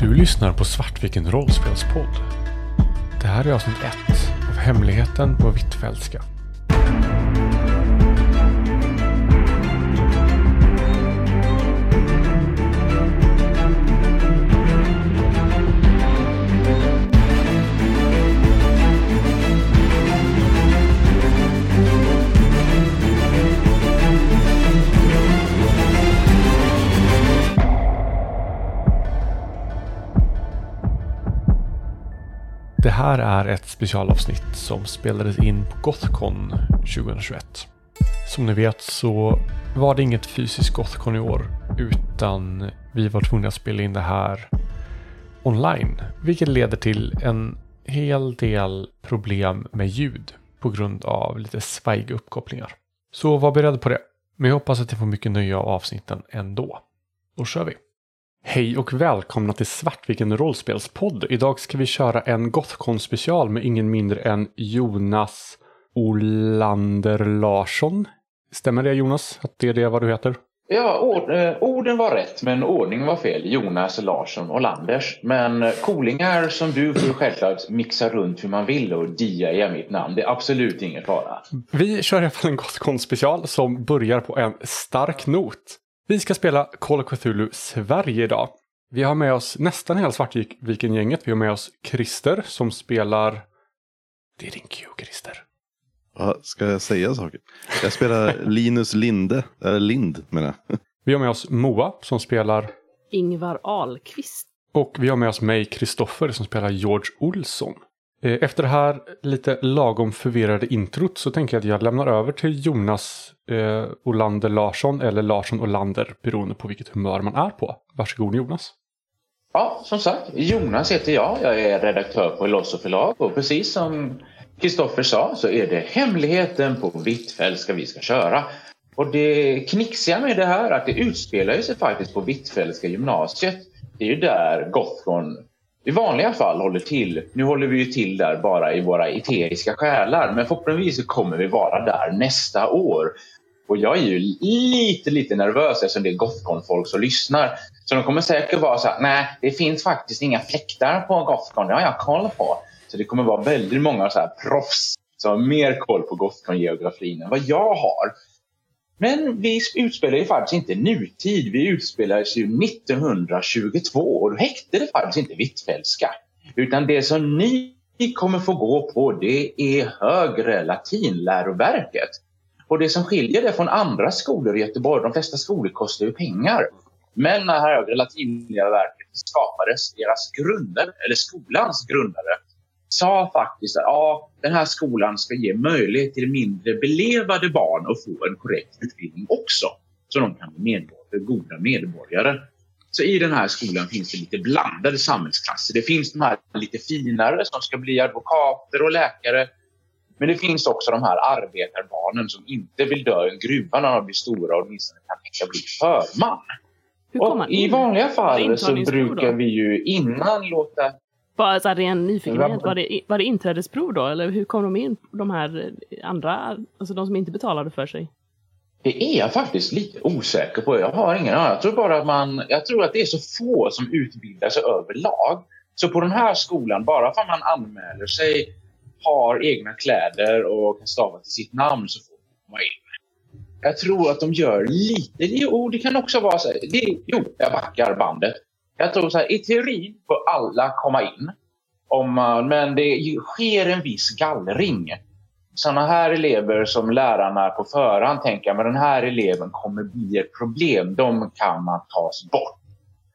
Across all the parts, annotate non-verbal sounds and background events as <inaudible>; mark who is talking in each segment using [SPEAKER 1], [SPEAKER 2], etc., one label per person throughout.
[SPEAKER 1] Du lyssnar på Svartviken rollspelspodd. Det här är avsnitt 1 av Hemligheten på Hvitfeldtska. Här är ett specialavsnitt som spelades in på Gothcon 2021. Som ni vet så var det inget fysiskt Gothcon i år utan vi var tvungna att spela in det här online. Vilket leder till en hel del problem med ljud på grund av lite svajiga uppkopplingar. Så var beredd på det. Men jag hoppas att ni får mycket nöje av avsnitten ändå. Då kör vi! Hej och välkomna till Svartviken rollspelspodd. Idag ska vi köra en Gothcon special med ingen mindre än Jonas Olander Larsson. Stämmer det Jonas? Att det är det vad du heter?
[SPEAKER 2] Ja, ord, eh, orden var rätt men ordningen var fel. Jonas Larsson och Landers. Men eh, coolingar som du får självklart mixa runt hur man vill och dia är mitt namn. Det är absolut ingen fara.
[SPEAKER 1] Vi kör i alla fall en Gothcon special som börjar på en stark not. Vi ska spela Call of Cthulhu Sverige idag. Vi har med oss nästan hela Svartviken-gänget. Vi har med oss Christer som spelar... Det är din cue, Christer.
[SPEAKER 3] Ja, ska jag säga saker? Jag spelar <laughs> Linus Linde, eller Lind menar jag.
[SPEAKER 1] Vi har med oss Moa som spelar...
[SPEAKER 4] Ingvar Ahlqvist.
[SPEAKER 1] Och vi har med oss mig, Kristoffer, som spelar George Olsson. Eh, efter det här lite lagom förvirrade introt så tänker jag att jag lämnar över till Jonas eh, Olander Larsson eller Larsson Olander beroende på vilket humör man är på. Varsågod Jonas.
[SPEAKER 2] Ja, som sagt, Jonas heter jag. Jag är redaktör på Losso förlag och precis som Kristoffer sa så är det hemligheten på Hvitfeldtska vi ska köra. Och det knixiga med det här är att det utspelar sig faktiskt på Hvitfeldtska gymnasiet. Det är ju där Gothcon i vanliga fall håller till. Nu håller vi ju till där bara i våra eteriska själar men förhoppningsvis kommer vi vara där nästa år. Och jag är ju lite, lite nervös eftersom det är Gothcon-folk som lyssnar. Så de kommer säkert vara så här, nej, det finns faktiskt inga fläktar på Gothcon, det har jag koll på. Så det kommer vara väldigt många så här proffs som har mer koll på Gothcon-geografin än vad jag har. Men vi utspelar ju faktiskt inte nutid, vi utspelar oss ju 1922 och då hette det faktiskt inte Hvitfeldtska. Utan det som ni kommer få gå på det är högre latinläroverket. Och det som skiljer det från andra skolor i Göteborg, de flesta skolor kostar ju pengar. Men när högre latinläroverket skapades, deras grundare, eller skolans grundare, sa faktiskt att ja, den här skolan ska ge möjlighet till mindre belevade barn att få en korrekt utbildning också. Så de kan bli medborgare, goda medborgare. Så i den här skolan finns det lite blandade samhällsklasser. Det finns de här lite finare som ska bli advokater och läkare. Men det finns också de här arbetarbarnen som inte vill dö i en gruva när de blir stora och åtminstone kan tänka bli förman. I vanliga fall så brukar vi ju innan låta
[SPEAKER 4] Bara så här ren nyfikenhet, var det, var det inträdesprov då? Eller hur kom de in, de här andra, alltså de som inte betalade för sig?
[SPEAKER 2] Det är jag faktiskt lite osäker på. Jag har ingen aning. Jag tror bara att man, jag tror att det är så få som utbildar sig överlag. Så på den här skolan, bara för att man anmäler sig, har egna kläder och kan stava till sitt namn så får man komma in. Jag tror att de gör lite, jo det kan också vara så här, det, jo jag backar bandet. Jag tror så här, i teorin får alla komma in. Om man, men det sker en viss gallring sådana här elever som lärarna på förhand tänker men den här eleven kommer bli ett problem, de kan man tas bort.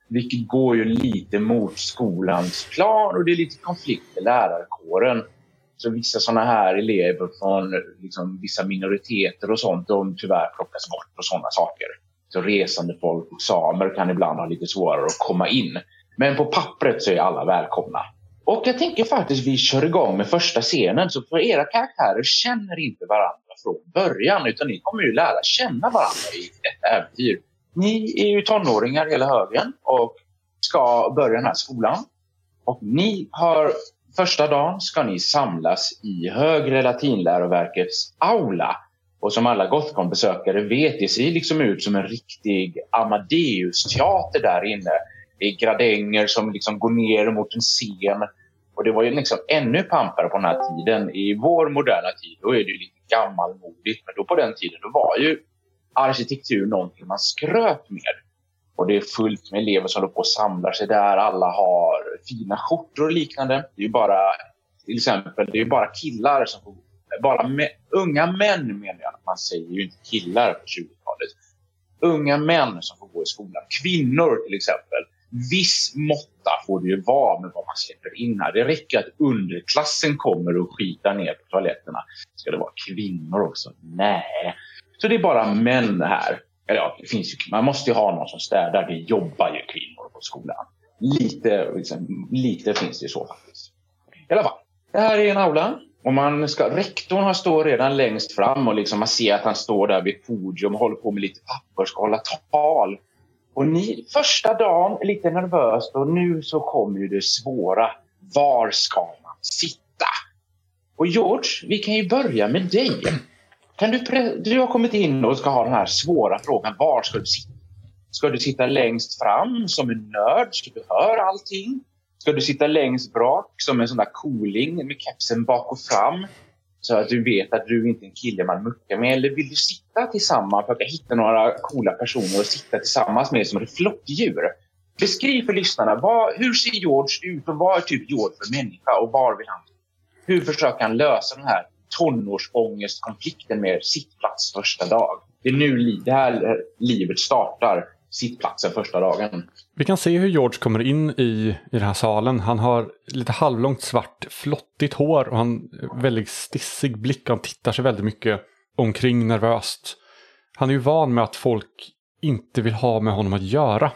[SPEAKER 2] Vilket går ju lite mot skolans plan och det är lite konflikt i lärarkåren. Så vissa sådana här elever från liksom, vissa minoriteter och sånt, de tyvärr plockas bort och sådana saker. Så resande folk och samer kan ibland ha lite svårare att komma in. Men på pappret så är alla välkomna. Och jag tänker faktiskt vi kör igång med första scenen. Så för era karaktärer känner inte varandra från början. Utan ni kommer ju lära känna varandra i ett äventyr. Ni är ju tonåringar hela högen och ska börja den här skolan. Och ni har första dagen ska ni samlas i Högre Latinläroverkets aula. Och som alla Gothcon-besökare vet, det ser liksom ut som en riktig Amadeus-teater där inne Det är gradänger som liksom går ner mot en scen. Och det var ju liksom ännu pampare på den här tiden. I vår moderna tid då är det lite gammalmodigt. Men då på den tiden då var ju arkitektur någonting man skröt med. Och det är fullt med elever som håller på och samlar sig där. Alla har fina skjortor och liknande. Det är ju bara, till exempel, det är bara killar som får bara med, unga män menar jag. Man säger ju inte killar på 20-talet. Unga män som får gå i skolan. Kvinnor till exempel. Viss måtta får det ju vara med vad man släpper in här. Det räcker att underklassen kommer och skitar ner på toaletterna. Ska det vara kvinnor också? Nej. Så det är bara män här. Eller ja, det finns ju, man måste ju ha någon som städar. Det jobbar ju kvinnor på skolan. Lite, liksom, lite finns det ju så faktiskt. I alla fall, det här är en aula. Och man ska, rektorn står redan längst fram och liksom man ser att han står där vid podium och håller på med lite papper, ska hålla tal. Och ni, första dagen är lite nervöst och nu så kommer ju det svåra. Var ska man sitta? Och George, vi kan ju börja med dig. Kan du, du har kommit in och ska ha den här svåra frågan. Var ska du sitta? Ska du sitta längst fram som en nörd så du hör allting? Ska du sitta längst bak som en sån där cooling med kepsen bak och fram? Så att du vet att du inte är en kille man muckar med. Eller vill du sitta tillsammans för att hitta några coola personer och sitta tillsammans med som ett flockdjur? Beskriv för lyssnarna, vad, hur ser George ut och vad är typ George för människa och var vill han? Hur försöker han lösa den här tonårsångestkonflikten med sittplats första dag? Det är nu det här livet startar, sittplatsen första dagen.
[SPEAKER 1] Vi kan se hur George kommer in i, i den här salen. Han har lite halvlångt svart flottigt hår och han eh, väldigt stissig blick och han tittar sig väldigt mycket omkring nervöst. Han är ju van med att folk inte vill ha med honom att göra.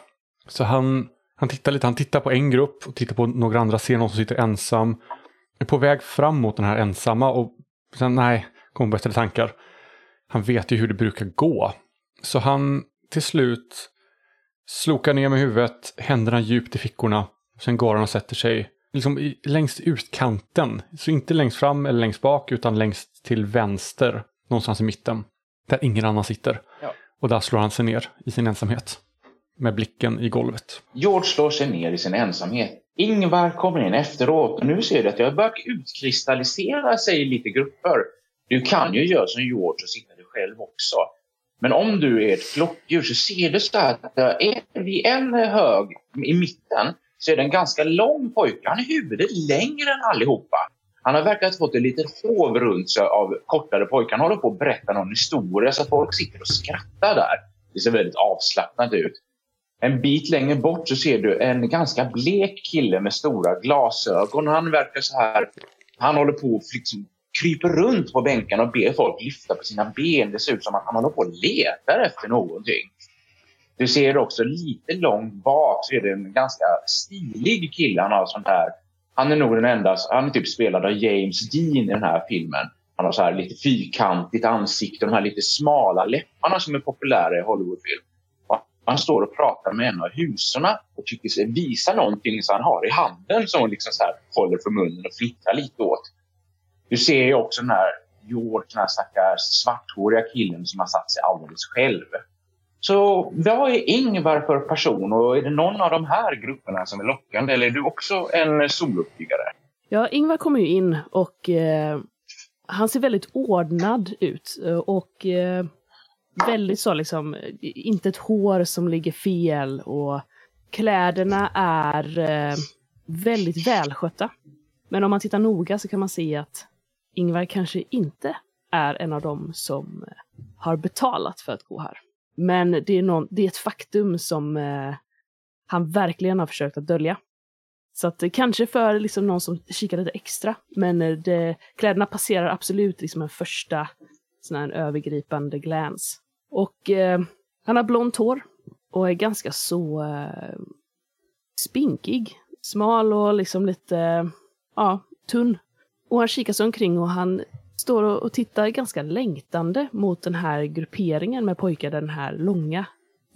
[SPEAKER 1] Så han, han tittar lite, han tittar på en grupp och tittar på några andra, ser någon som sitter ensam. Är på väg fram mot den här ensamma och sen nej, kommer bättre tankar. Han vet ju hur det brukar gå. Så han till slut slokar ner med huvudet, händerna djupt i fickorna. Sen går han och sätter sig liksom i, längst utkanten. Så inte längst fram eller längst bak utan längst till vänster. Någonstans i mitten. Där ingen annan sitter. Ja. Och där slår han sig ner i sin ensamhet. Med blicken i golvet.
[SPEAKER 2] George slår sig ner i sin ensamhet. Ingvar kommer in efteråt och nu ser du att jag börjar utkristallisera sig i lite grupper. Du kan ju göra som George och sitta dig själv också. Men om du är ett flockdjur så ser du så att är vid en hög i mitten så är det en ganska lång pojke. Han är huvudet längre än allihopa. Han har verkat fått ett litet hov runt sig av kortare pojkar. Han håller på att berätta någon historia så att folk sitter och skrattar där. Det ser väldigt avslappnat ut. En bit längre bort så ser du en ganska blek kille med stora glasögon. Han verkar så här... Han håller på att liksom kryper runt på bänkarna och ber folk lyfta på sina ben. Det ser ut som att han håller på och letar efter någonting. Du ser också lite långt bak så är det en ganska stilig kille. Han har sånt här. Han är nog den enda. Han är typ spelad av James Dean i den här filmen. Han har så här lite fyrkantigt ansikte och de här lite smala läpparna som är populära i Hollywoodfilm. Han står och pratar med en av husorna och tycker sig visa någonting som han har i handen som hon liksom så här håller för munnen och flickar lite åt. Du ser ju också den här George, den här stackars svarthåriga killen som har satt sig alldeles själv. Så vad är Ingvar för person och är det någon av de här grupperna som är lockande eller är du också en soluppbyggare?
[SPEAKER 4] Ja, Ingvar kommer ju in och eh, han ser väldigt ordnad ut eh, och eh, väldigt så liksom, eh, inte ett hår som ligger fel och kläderna är eh, väldigt välskötta. Men om man tittar noga så kan man se att Ingvar kanske inte är en av dem som eh, har betalat för att gå här. Men det är, någon, det är ett faktum som eh, han verkligen har försökt att dölja. Så att eh, kanske för liksom någon som kikar lite extra, men eh, det, kläderna passerar absolut liksom en första sån här övergripande glans. Och eh, han har blont hår och är ganska så eh, spinkig. Smal och liksom lite, ja, tunn. Och han kikar sig omkring och han står och tittar ganska längtande mot den här grupperingen med pojkar den här långa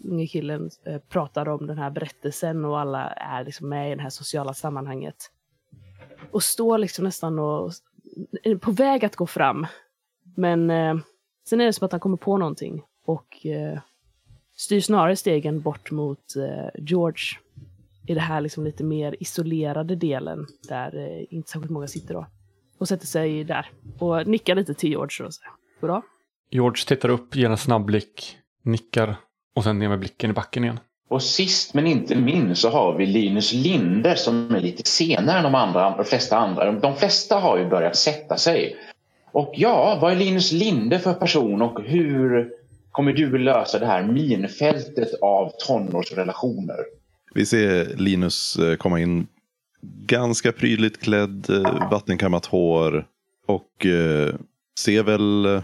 [SPEAKER 4] unge killen eh, pratar om den här berättelsen och alla är liksom med i det här sociala sammanhanget. Och står liksom nästan och är på väg att gå fram. Men eh, sen är det som att han kommer på någonting och eh, styr snarare stegen bort mot eh, George. i det här liksom lite mer isolerade delen där eh, inte särskilt många sitter då. Och sätter sig där och nickar lite till George och säger goddag.
[SPEAKER 1] George tittar upp, ger en snabb blick, nickar och sen ner med blicken i backen igen.
[SPEAKER 2] Och sist men inte minst så har vi Linus Linder som är lite senare än de, andra, de flesta andra. De flesta har ju börjat sätta sig. Och ja, vad är Linus Linde för person och hur kommer du lösa det här minfältet av tonårsrelationer?
[SPEAKER 3] Vi ser Linus eh, komma in ganska prydligt klädd, eh, vattenkammat hår och eh, ser väl eh,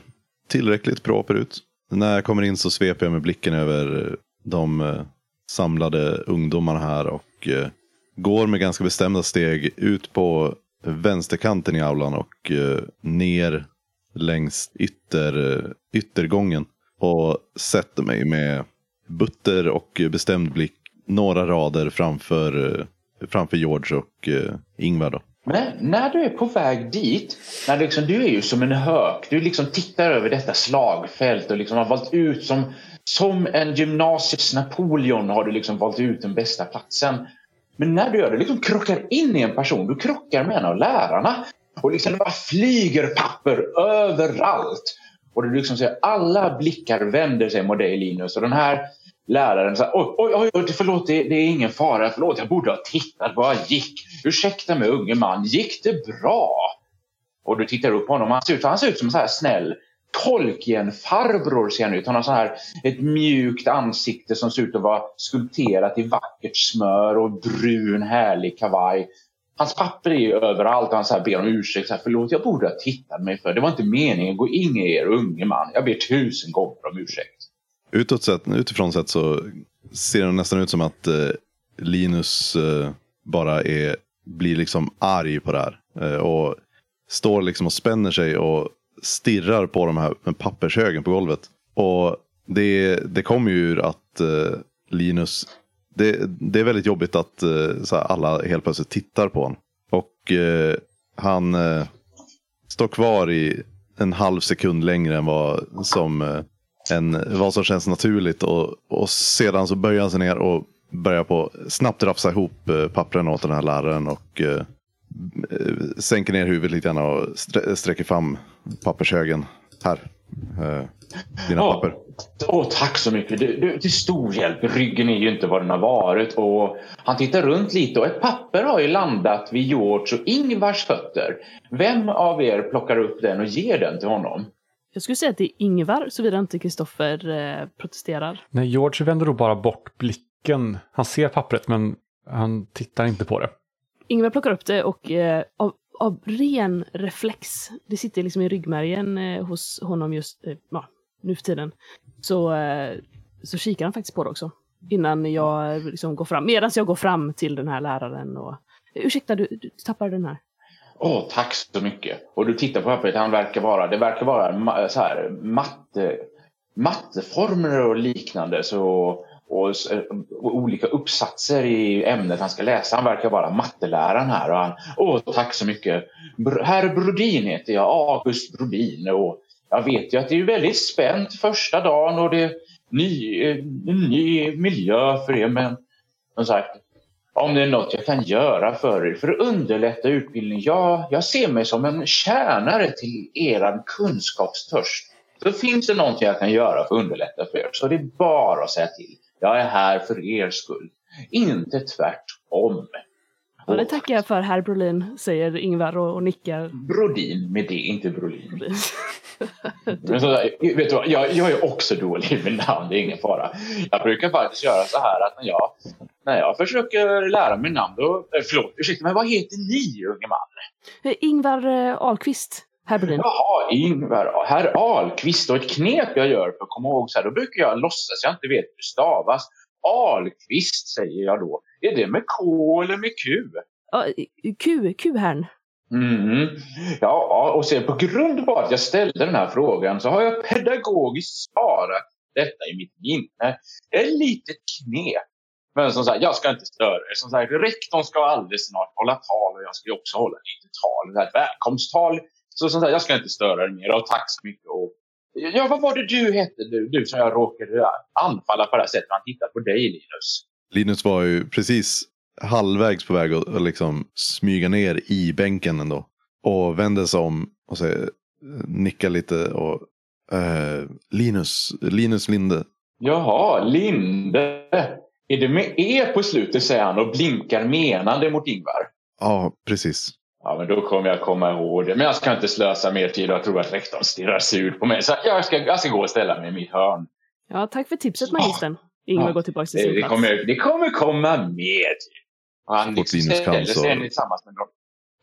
[SPEAKER 3] tillräckligt proper ut. När jag kommer in så sveper jag med blicken över de eh, samlade ungdomarna här och går med ganska bestämda steg ut på vänsterkanten i aulan och ner längs ytter, yttergången. Och sätter mig med butter och bestämd blick några rader framför, framför George och eh, Ingvar. Då.
[SPEAKER 2] Men när du är på väg dit, när liksom, du är ju som en hök. Du liksom tittar över detta slagfält och liksom har valt ut som, som en gymnasiets Napoleon har du liksom valt ut den bästa platsen. Men när du gör det, liksom krockar in i en person. Du krockar med en av lärarna. Och liksom det bara flyger papper överallt. Och du liksom ser alla blickar vänder sig mot dig Linus. Och den här läraren säger oj, oj, oj, förlåt, det, det är ingen fara. Förlåt, jag borde ha tittat vad gick. Ursäkta mig unge man, gick det bra? Och du tittar upp på honom. Han ser ut, han ser ut som en så här snäll Tolkien-farbror ser han ut. Han har så här ett mjukt ansikte som ser ut att vara skulpterat i vackert smör och brun härlig kavaj. Hans papper är överallt och han så här ber om ursäkt. Så här, Förlåt, jag borde ha tittat mig för. Det var inte meningen. Gå in i er unge man. Jag ber tusen gånger om ursäkt.
[SPEAKER 3] Utåt sett, utifrån sett så ser det nästan ut som att eh, Linus eh, bara är, blir liksom arg på det här. Eh, och står liksom och spänner sig och stirrar på de här med pappershögen på golvet. Och det, det kommer ju ur att eh, Linus det, det är väldigt jobbigt att eh, så här, alla helt plötsligt tittar på honom. Och eh, han eh, står kvar i en halv sekund längre än vad som, eh, eh, en, vad som känns naturligt. Och, och sedan så böjer han sig ner och börjar på snabbt rafsa ihop eh, pappren åt den här läraren. Och eh, sänker ner huvudet lite grann och sträcker fram pappershögen. Här, dina
[SPEAKER 2] ja.
[SPEAKER 3] papper.
[SPEAKER 2] Åh, tack så mycket. Du, du, till stor hjälp. Ryggen är ju inte vad den har varit. Och han tittar runt lite och ett papper har ju landat vid George och Ingvars fötter. Vem av er plockar upp den och ger den till honom?
[SPEAKER 4] Jag skulle säga att det är Ingvar, såvida inte Kristoffer eh, protesterar.
[SPEAKER 1] Nej, George vänder då bara bort blicken. Han ser pappret men han tittar inte på det.
[SPEAKER 4] Ingvar plockar upp det och eh, av, av ren reflex, det sitter liksom i ryggmärgen eh, hos honom just eh, ja, nu för tiden, så, eh, så kikar han faktiskt på det också. Innan jag liksom går fram, medan jag går fram till den här läraren och ursäkta, du, du tappade den här.
[SPEAKER 2] Åh, oh, tack så mycket. Och du tittar på pappret, han verkar vara, det verkar vara så här, matte, matteformler och liknande. Så, och, och, eh, och, olika uppsatser i ämnet han ska läsa. Han verkar vara matteläraren här. Och han, åh, tack så mycket. Herr Brodin heter jag, August Brodin. Och jag vet ju att det är väldigt spänt första dagen och det är ny, eh, ny miljö för er. Men som sagt, om det är något jag kan göra för er för att underlätta utbildningen. Ja, jag ser mig som en tjänare till er kunskapstörst. Så finns det någonting jag kan göra för att underlätta för er så det är bara att säga till. Jag är här för er skull, inte tvärtom.
[SPEAKER 4] Ja, det tackar jag för herr Brolin, säger Ingvar och, och nickar.
[SPEAKER 2] Brodin med det, inte Brolin. <laughs> Men så, vet du vad, jag, jag är också dålig med namn, det är ingen fara. Jag brukar faktiskt göra så här att när jag, när jag försöker lära mig namn, då, eh, förlåt, ursäkta, men vad heter ni unge man?
[SPEAKER 4] Eh, Ingvar eh, Ahlqvist. Herr Brodin.
[SPEAKER 2] Jaha, Ingvar. Herr Ahlqvist. Och ett knep jag gör för att komma ihåg så här, då brukar jag låtsas jag inte vet hur det stavas. Ahlqvist säger jag då. Är det med K eller med Q?
[SPEAKER 4] Q, Q-herrn.
[SPEAKER 2] Mm. Ja, och sen på grund av att jag ställde den här frågan så har jag pedagogiskt sparat detta i mitt minne. Ett litet knep. Men som sagt, jag ska inte störa er. Som sagt, rektorn ska alldeles snart hålla tal och jag ska också hålla lite tal. Ett välkomsttal. Så som sagt, jag ska inte störa er mer och tack så mycket. Och, ja, vad var det du hette du, du som jag råkade anfalla på det här sättet han tittade på dig Linus?
[SPEAKER 3] Linus var ju precis halvvägs på väg att att liksom smyga ner i bänken ändå. Och vänder sig om och säger, nickar lite och eh, Linus, Linus Linde.
[SPEAKER 2] Jaha, Linde. Är det med E på slutet säger han och blinkar menande mot Ingvar.
[SPEAKER 3] Ja, precis.
[SPEAKER 2] Ja, men då kommer jag komma ihåg det. Men jag ska inte slösa mer tid och jag tror att rektorn stirrar surt på mig. Så jag ska, jag ska gå och ställa mig i mitt hörn.
[SPEAKER 4] Ja, tack för tipset magistern. Ingvar
[SPEAKER 2] Ja,
[SPEAKER 4] går tillbaka till
[SPEAKER 2] Det,
[SPEAKER 4] sin
[SPEAKER 2] det,
[SPEAKER 4] plats.
[SPEAKER 2] kommer, det kommer komma mer tid. Och han liksom ställer sig tillsammans med dem.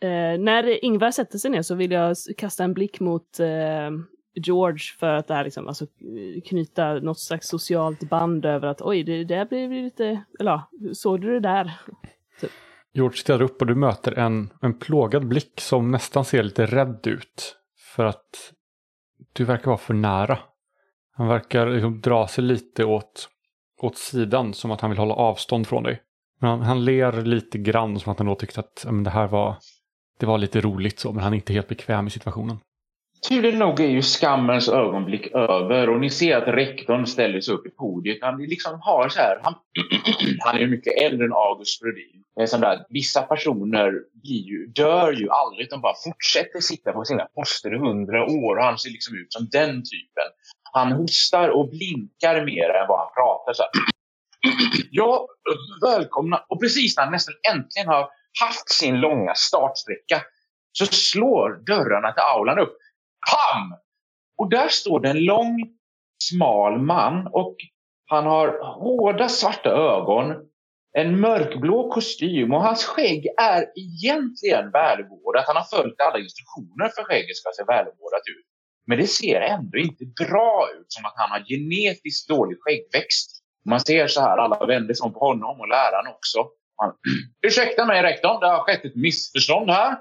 [SPEAKER 4] Eh, när Ingvar sätter sig ner så vill jag kasta en blick mot eh, George för att det här liksom, alltså, knyta något slags socialt band över att oj, det där blev lite, eller ja, såg du det där?
[SPEAKER 1] George tittar upp och du möter en, en plågad blick som nästan ser lite rädd ut. För att du verkar vara för nära. Han verkar liksom dra sig lite åt, åt sidan som att han vill hålla avstånd från dig. Men han, han ler lite grann som att han då tyckte att men det här var, det var lite roligt så, men han är inte helt bekväm i situationen.
[SPEAKER 2] Turligt nog är ju skammens ögonblick över och ni ser att rektorn ställer sig upp i podiet. Han liksom har så här, han, <clears throat> han är ju mycket äldre än August Brodin. Där, vissa personer blir ju, dör ju aldrig, de bara fortsätter sitta på sina poster i hundra år och han ser liksom ut som den typen. Han hostar och blinkar mer än vad han pratar. Så här. <clears throat> Ja, välkomna. Och precis när han nästan äntligen har haft sin långa startsträcka så slår dörrarna till aulan upp. Pam! Och där står det en lång, smal man och han har hårda svarta ögon, en mörkblå kostym och hans skägg är egentligen välvårdat. Han har följt alla instruktioner för skägget ska se välvårdat ut. Men det ser ändå inte bra ut, som att han har genetiskt dålig skäggväxt. Man ser så här, alla vänder sig om på honom och läraren också. Man, <clears throat> Ursäkta mig rektorn, det har skett ett missförstånd här.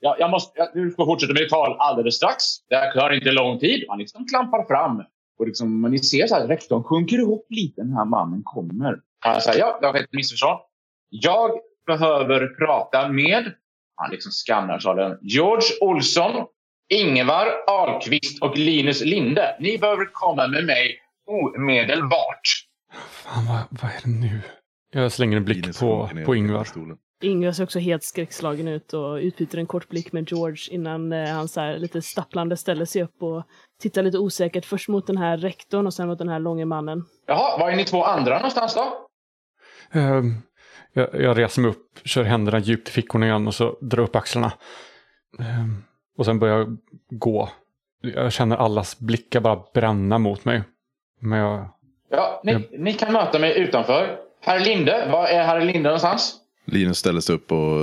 [SPEAKER 2] Jag, jag måste, jag, du får fortsätta med tal alldeles strax. Det här tar inte lång tid. Han liksom klampar fram. Och liksom, ni ser så här, rektorn sjunker ihop lite när den här mannen kommer. Han säger, ja, det har skett ett missförstånd. Jag behöver prata med, han liksom skannar salen, George Olsson, Ingvar Ahlqvist och Linus Linde. Ni behöver komma med mig omedelbart.
[SPEAKER 1] Fan, vad, vad är det nu? Jag slänger en blick
[SPEAKER 3] Linus
[SPEAKER 1] på, på Ingvar.
[SPEAKER 3] stolen.
[SPEAKER 4] Ingvar ser också helt skräckslagen ut och utbyter en kort blick med George innan eh, han så här lite stapplande ställer sig upp och tittar lite osäkert först mot den här rektorn och sen mot den här långe mannen.
[SPEAKER 2] Jaha, var är ni två andra någonstans då?
[SPEAKER 1] Ehm, jag, jag reser mig upp, kör händerna djupt i fickorna igen och så drar upp axlarna. Ehm, och sen börjar jag gå. Jag känner allas blickar bara bränna mot mig. Men jag...
[SPEAKER 2] Ja, ni, ni kan möta mig utanför. Herr Linde, var är herr Linde någonstans?
[SPEAKER 3] Linus ställer sig upp och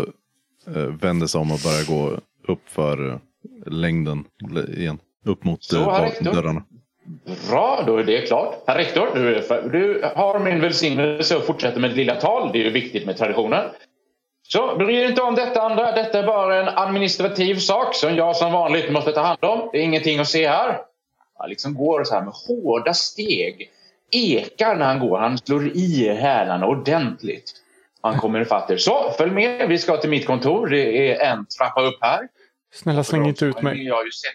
[SPEAKER 3] eh, vänder sig om och börjar gå upp för längden igen. Upp mot
[SPEAKER 2] Så,
[SPEAKER 3] eh, dörrarna.
[SPEAKER 2] Bra, då är det klart. Herr rektor, du, du har min välsignelse och fortsätter med ditt lilla tal. Det är ju viktigt med traditionen. Så bry er inte om detta andra. Detta är bara en administrativ sak som jag som vanligt måste ta hand om. Det är ingenting att se här. Han liksom går så här med hårda steg. Ekar när han går. Han slår i hälarna ordentligt. Han kommer ifatt er. Så, följ med. Vi ska till mitt kontor. Det är en trappa upp här.
[SPEAKER 1] Snälla släng inte ut mig.
[SPEAKER 2] Jag ju sett...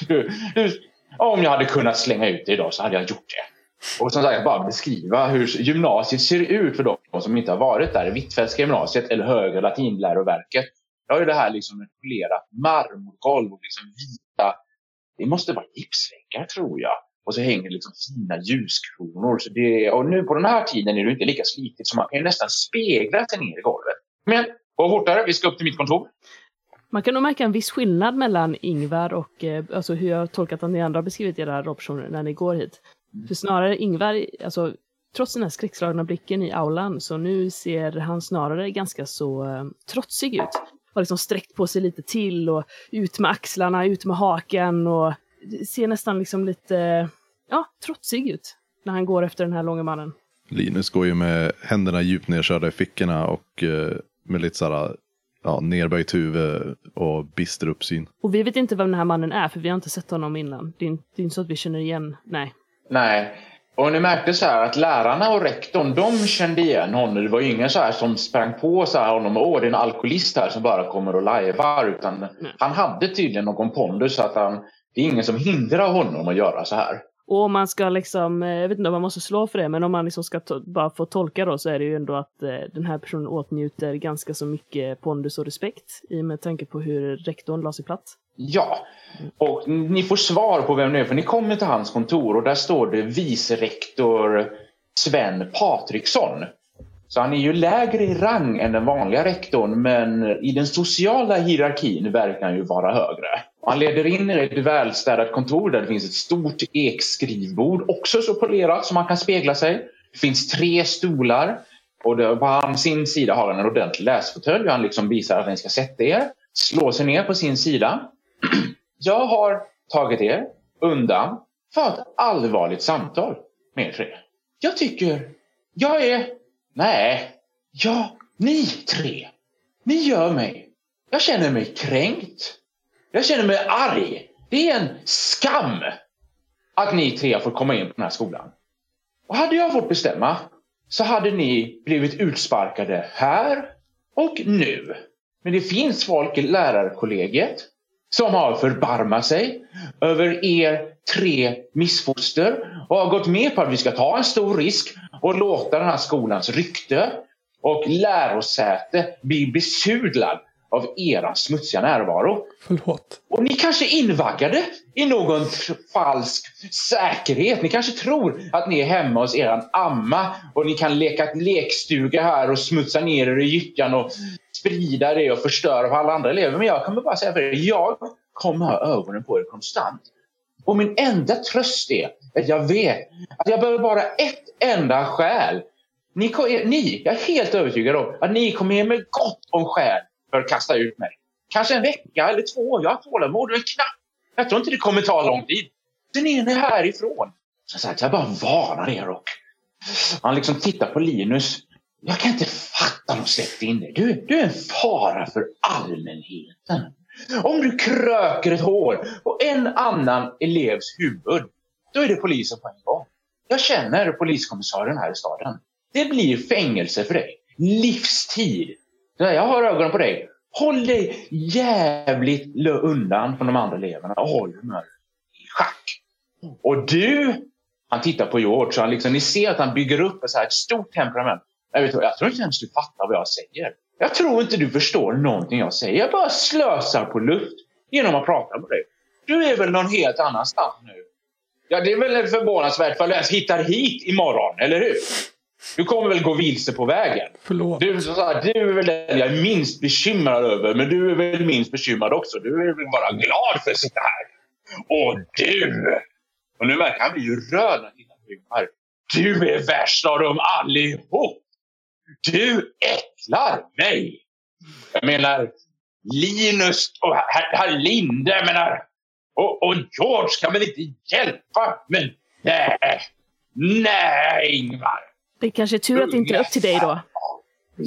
[SPEAKER 2] <laughs> du, du, om jag hade kunnat slänga ut det idag så hade jag gjort det. Och som sagt, bara beskriva hur gymnasiet ser ut för de som inte har varit där. Hvitfeldtska gymnasiet eller Högre latinläroverket. Jag har ju det här liksom ett polerat marmorgolv och liksom vita... Det måste vara gipsväggar tror jag. Och så hänger det liksom fina ljuskronor. Så det, och nu på den här tiden är det inte lika slitigt så man kan ju nästan spegla sig ner i golvet. Men gå fortare, vi ska upp till mitt kontor.
[SPEAKER 4] Man kan nog märka en viss skillnad mellan Ingvar och eh, alltså hur jag har tolkat att ni andra har beskrivit era rollpersoner när ni går hit. För snarare Ingvar, alltså trots den här skräckslagna blicken i aulan så nu ser han snarare ganska så eh, trotsig ut. Har liksom sträckt på sig lite till och ut med axlarna, ut med hakan och ser nästan liksom lite, ja, trotsig ut när han går efter den här långa mannen.
[SPEAKER 3] Linus går ju med händerna djupt nedkörda i fickorna och eh, med lite såhär, ja, nerböjt huvud och bister uppsyn.
[SPEAKER 4] Och vi vet inte vem den här mannen är, för vi har inte sett honom innan. Det är, inte- det är inte så att vi känner igen, nej.
[SPEAKER 2] Nej. Och ni märkte så här att lärarna och rektorn, de kände igen honom. Det var ju ingen så här som sprang på så här honom och åh, det är en alkoholist här som bara kommer och lajvar. Utan han hade tydligen någon pondus så att han, det är ingen som hindrar honom att göra så här.
[SPEAKER 4] Och om man ska liksom, eh, jag vet inte om man måste slå för det, men om man liksom ska bara få tolka då så är det ju ändå att eh, den här personen åtnjuter ganska så mycket pondus och respekt i med tanke på hur rektorn la sig platt.
[SPEAKER 2] Ja, och ni får svar på vem det är för ni kommer till hans kontor och där står det vice rektor Sven Patriksson. Så han är ju lägre i rang än den vanliga rektorn men i den sociala hierarkin verkar han ju vara högre. Han leder in i ett välstädat kontor där det finns ett stort ekskrivbord, också så polerat som man kan spegla sig. Det finns tre stolar och på sin sida har han en ordentlig läsfåtölj och han liksom visar att ni ska sätta er. Slå sig ner på sin sida. <clears throat> Jag har tagit er undan för ett allvarligt samtal med er tre. Jag tycker jag är Nej, ja, ni tre. Ni gör mig. Jag känner mig kränkt. Jag känner mig arg. Det är en skam att ni tre har fått komma in på den här skolan. Och hade jag fått bestämma så hade ni blivit utsparkade här och nu. Men det finns folk i lärarkollegiet som har förbarmat sig över er tre missfoster och har gått med på att vi ska ta en stor risk och låta den här skolans rykte och lärosäte bli besudlad av era smutsiga närvaro.
[SPEAKER 1] Förlåt.
[SPEAKER 2] Och ni kanske är invaggade i någon falsk säkerhet. Ni kanske tror att ni är hemma hos er amma och ni kan leka lekstuga här och smutsa ner er i gyttjan och sprida det och förstöra för alla andra elever. Men jag kommer bara säga för er, jag kommer ha ögonen på er konstant. Och min enda tröst är att jag vet att jag behöver bara ett enda skäl. Ni, ni, jag är helt övertygad om att ni kommer ge mig gott om skäl för att kasta ut mig. Kanske en vecka eller två. Jag har tålamod och en knapp. Jag tror inte det kommer ta lång tid. Sen är ni härifrån. Så sagt, jag bara varnar er och han liksom tittar på Linus. Jag kan inte fatta att de släppte in dig. Du, du är en fara för allmänheten. Om du kröker ett hår på en annan elevs huvud, då är det polisen på en gång. Jag känner poliskommissarien här i staden. Det blir fängelse för dig. Livstid. Jag har ögonen på dig. Håll dig jävligt undan från de andra eleverna och håll humöret i schack. Och du, han tittar på George han liksom, ni ser att han bygger upp ett, så här, ett stort temperament. Jag, vet, jag tror inte ens du fattar vad jag säger. Jag tror inte du förstår någonting jag säger. Jag bara slösar på luft genom att prata med dig. Du är väl någon helt annanstans nu? Ja, det är väl förvånansvärt för du ens hittar hit imorgon, eller hur? Du kommer väl gå vilse på vägen?
[SPEAKER 1] Förlåt.
[SPEAKER 2] Du, så här, du är väl den jag är minst bekymrad över, men du är väl minst bekymrad också. Du är väl bara glad för att sitta här. Och du! Och nu verkar han bli ju röd när han tittar på Ingmar. Du är värst av dem allihop! Du äcklar mig! Jag menar, Linus och herr, herr Linde, jag menar, och, och George kan väl inte hjälpa? Men nej, nej Ingvar!
[SPEAKER 4] Det är kanske är tur att det inte är upp till dig då.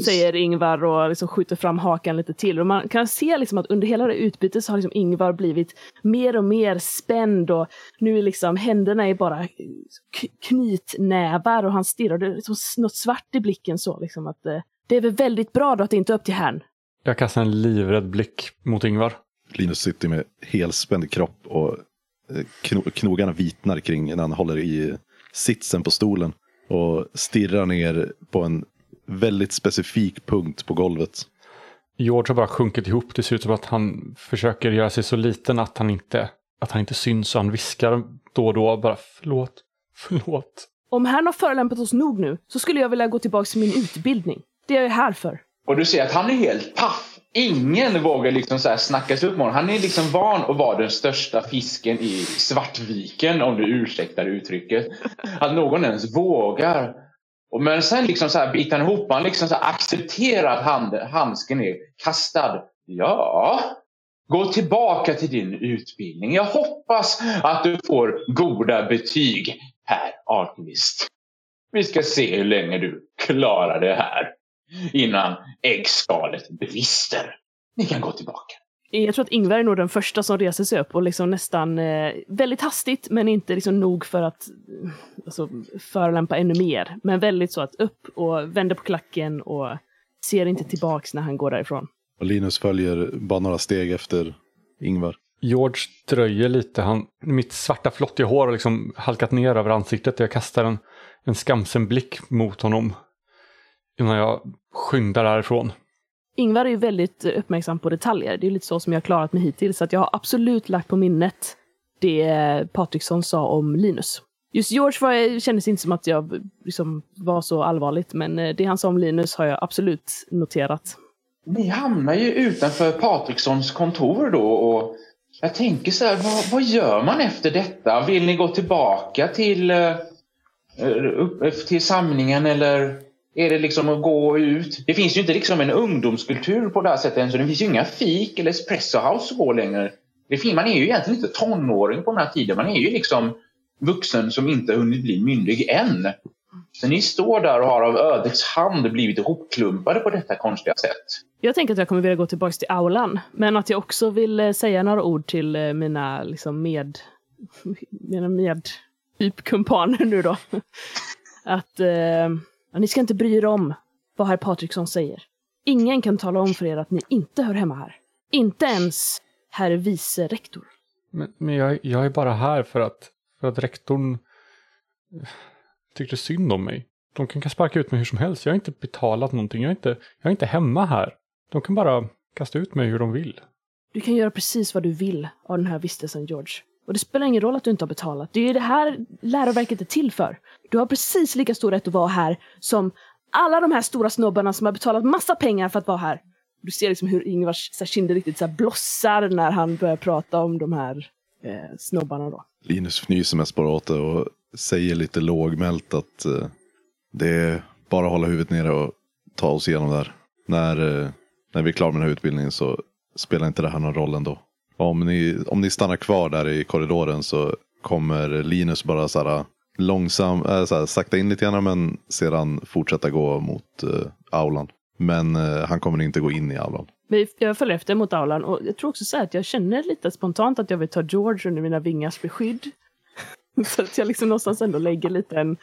[SPEAKER 4] Säger Ingvar och liksom skjuter fram hakan lite till. Och man kan se liksom att under hela det utbytet så har liksom Ingvar blivit mer och mer spänd och nu är liksom händerna är bara knytnävar och han stirrar. Det är liksom något svart i blicken så liksom att eh, det är väl väldigt bra då att det inte är upp till herrn.
[SPEAKER 1] Jag kastar en livrädd blick mot Ingvar.
[SPEAKER 3] Linus sitter med helspänd kropp och eh, knogarna vitnar kring när han håller i sitsen på stolen och stirrar ner på en väldigt specifik punkt på golvet.
[SPEAKER 1] George har bara sjunkit ihop. Det ser ut som att han försöker göra sig så liten att han inte, att han inte syns. Och han viskar då och då bara förlåt, förlåt.
[SPEAKER 4] Om han har förolämpat oss nog nu så skulle jag vilja gå tillbaka till min utbildning. Det är jag här för.
[SPEAKER 2] Och du ser att han är helt paff. Ingen vågar liksom så här snackas upp med honom. Han är liksom van att vara den största fisken i Svartviken om du ursäktar uttrycket. Att någon ens vågar men sen liksom så här biter han ihop. Han liksom så accepterar att hand, handsken är kastad. Ja, gå tillbaka till din utbildning. Jag hoppas att du får goda betyg, herr Artevist. Vi ska se hur länge du klarar det här innan äggskalet brister. Ni kan gå tillbaka.
[SPEAKER 4] Jag tror att Ingvar är nog den första som reser sig upp och liksom nästan eh, väldigt hastigt, men inte liksom nog för att eh, alltså, förolämpa ännu mer. Men väldigt så att upp och vänder på klacken och ser inte tillbaks när han går därifrån.
[SPEAKER 3] Och Linus följer bara några steg efter Ingvar.
[SPEAKER 1] George dröjer lite. Han, mitt svarta flottiga hår har liksom halkat ner över ansiktet. Jag kastar en, en skamsen blick mot honom innan jag skyndar därifrån.
[SPEAKER 4] Ingvar är ju väldigt uppmärksam på detaljer. Det är lite så som jag har klarat mig hittills. Så att jag har absolut lagt på minnet det Patriksson sa om Linus. Just George var, kändes inte som att jag liksom var så allvarligt, men eh, det han sa om Linus har jag absolut noterat.
[SPEAKER 2] Ni hamnar ju utanför Patrikssons kontor då och jag tänker så här, vad, vad gör man efter detta? Vill ni gå tillbaka till, uh, till samlingen eller är det liksom att gå ut? Det finns ju inte liksom en ungdomskultur på det här sättet än så det finns ju inga fik eller espresso house att gå längre. Det, man är ju egentligen inte tonåring på den här tiden. Man är ju liksom vuxen som inte hunnit bli myndig än. Så ni står där och har av ödets hand blivit ihopklumpade på detta konstiga sätt.
[SPEAKER 4] Jag tänker att jag kommer vilja gå tillbaka till aulan, men att jag också vill eh, säga några ord till eh, mina liksom med... <laughs> mina med... typ kumpaner nu då. <laughs> Att eh, ni ska inte bry er om vad herr Patriksson säger. Ingen kan tala om för er att ni inte hör hemma här. Inte ens herr vice rektor.
[SPEAKER 1] Men, men jag, jag är bara här för att för att rektorn eh, tyckte synd om mig. De kan sparka ut mig hur som helst. Jag har inte betalat någonting. Jag är inte, jag är inte hemma här. De kan bara kasta ut mig hur de vill.
[SPEAKER 4] Du kan göra precis vad du vill av den här vistelsen, George. Och det spelar ingen roll att du inte har betalat. Det är ju det här läroverket är till för. Du har precis lika stor rätt att vara här som alla de här stora snobbarna som har betalat massa pengar för att vara här. Du ser liksom hur Ingvars kinder riktigt så blossar när han börjar prata om de här eh, snobbarna då.
[SPEAKER 3] Linus fnyser mest bara åt det och säger lite lågmält att eh, det är bara att hålla huvudet nere och ta oss igenom det här. När, eh, när vi är klara med den här utbildningen så spelar inte det här någon roll ändå. Om ni, om ni stannar kvar där i korridoren så kommer Linus bara så här långsam, äh, så här, sakta in lite grann men sedan fortsätta gå mot uh, aulan. Men uh, han kommer inte gå in i aulan.
[SPEAKER 4] Jag följer efter mot aulan och jag tror också så att jag känner lite spontant att jag vill ta George under mina vingars beskydd. <laughs> så att jag liksom någonstans ändå lägger lite en,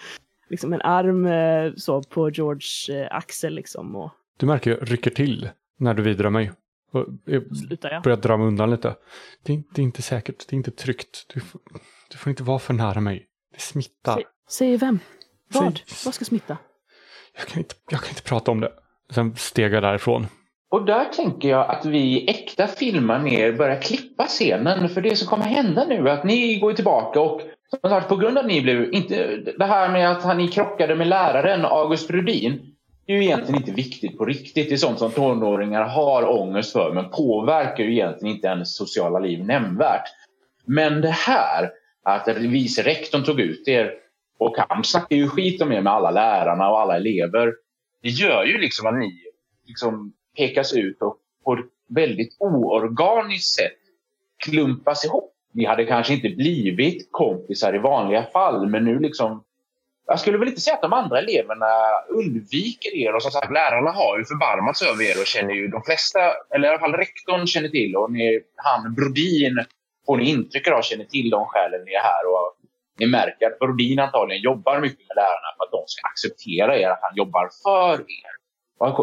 [SPEAKER 4] liksom en arm så på Georges axel liksom. Och...
[SPEAKER 1] Du märker jag rycker till när du vidrar mig. Och jag börjar dra mig undan lite. Det är, det är, inte säkert, det är inte tryggt. Du får, du får inte vara för nära mig. Det smittar. Säg,
[SPEAKER 4] säg vem? Vad? Säg... Vad ska smitta?
[SPEAKER 1] Jag kan, inte, jag kan inte prata om det. Sen steg jag därifrån.
[SPEAKER 2] Och där tänker jag att vi äkta filmar ner börjar klippa scenen. För det som kommer hända nu är att ni går tillbaka och som sagt, på grund av att ni blev... Inte, det här med att ni krockade med läraren August Brudin. Det är ju egentligen inte viktigt på riktigt. Det är sånt som tonåringar har ångest för men påverkar ju egentligen inte ens sociala liv nämnvärt. Men det här att vice rektorn tog ut er och han snackar ju skit om er med alla lärarna och alla elever. Det gör ju liksom att ni liksom pekas ut och på ett väldigt oorganiskt sätt klumpas ihop. Ni hade kanske inte blivit kompisar i vanliga fall men nu liksom jag skulle väl inte säga att de andra eleverna undviker er och som sagt lärarna har ju förbarmats över er och känner ju de flesta, eller i alla fall rektorn känner till och ni, han Brodin får ni intryck av känner till de skälen ni är här och ni märker att Brodin antagligen jobbar mycket med lärarna för att de ska acceptera er, att han jobbar för er.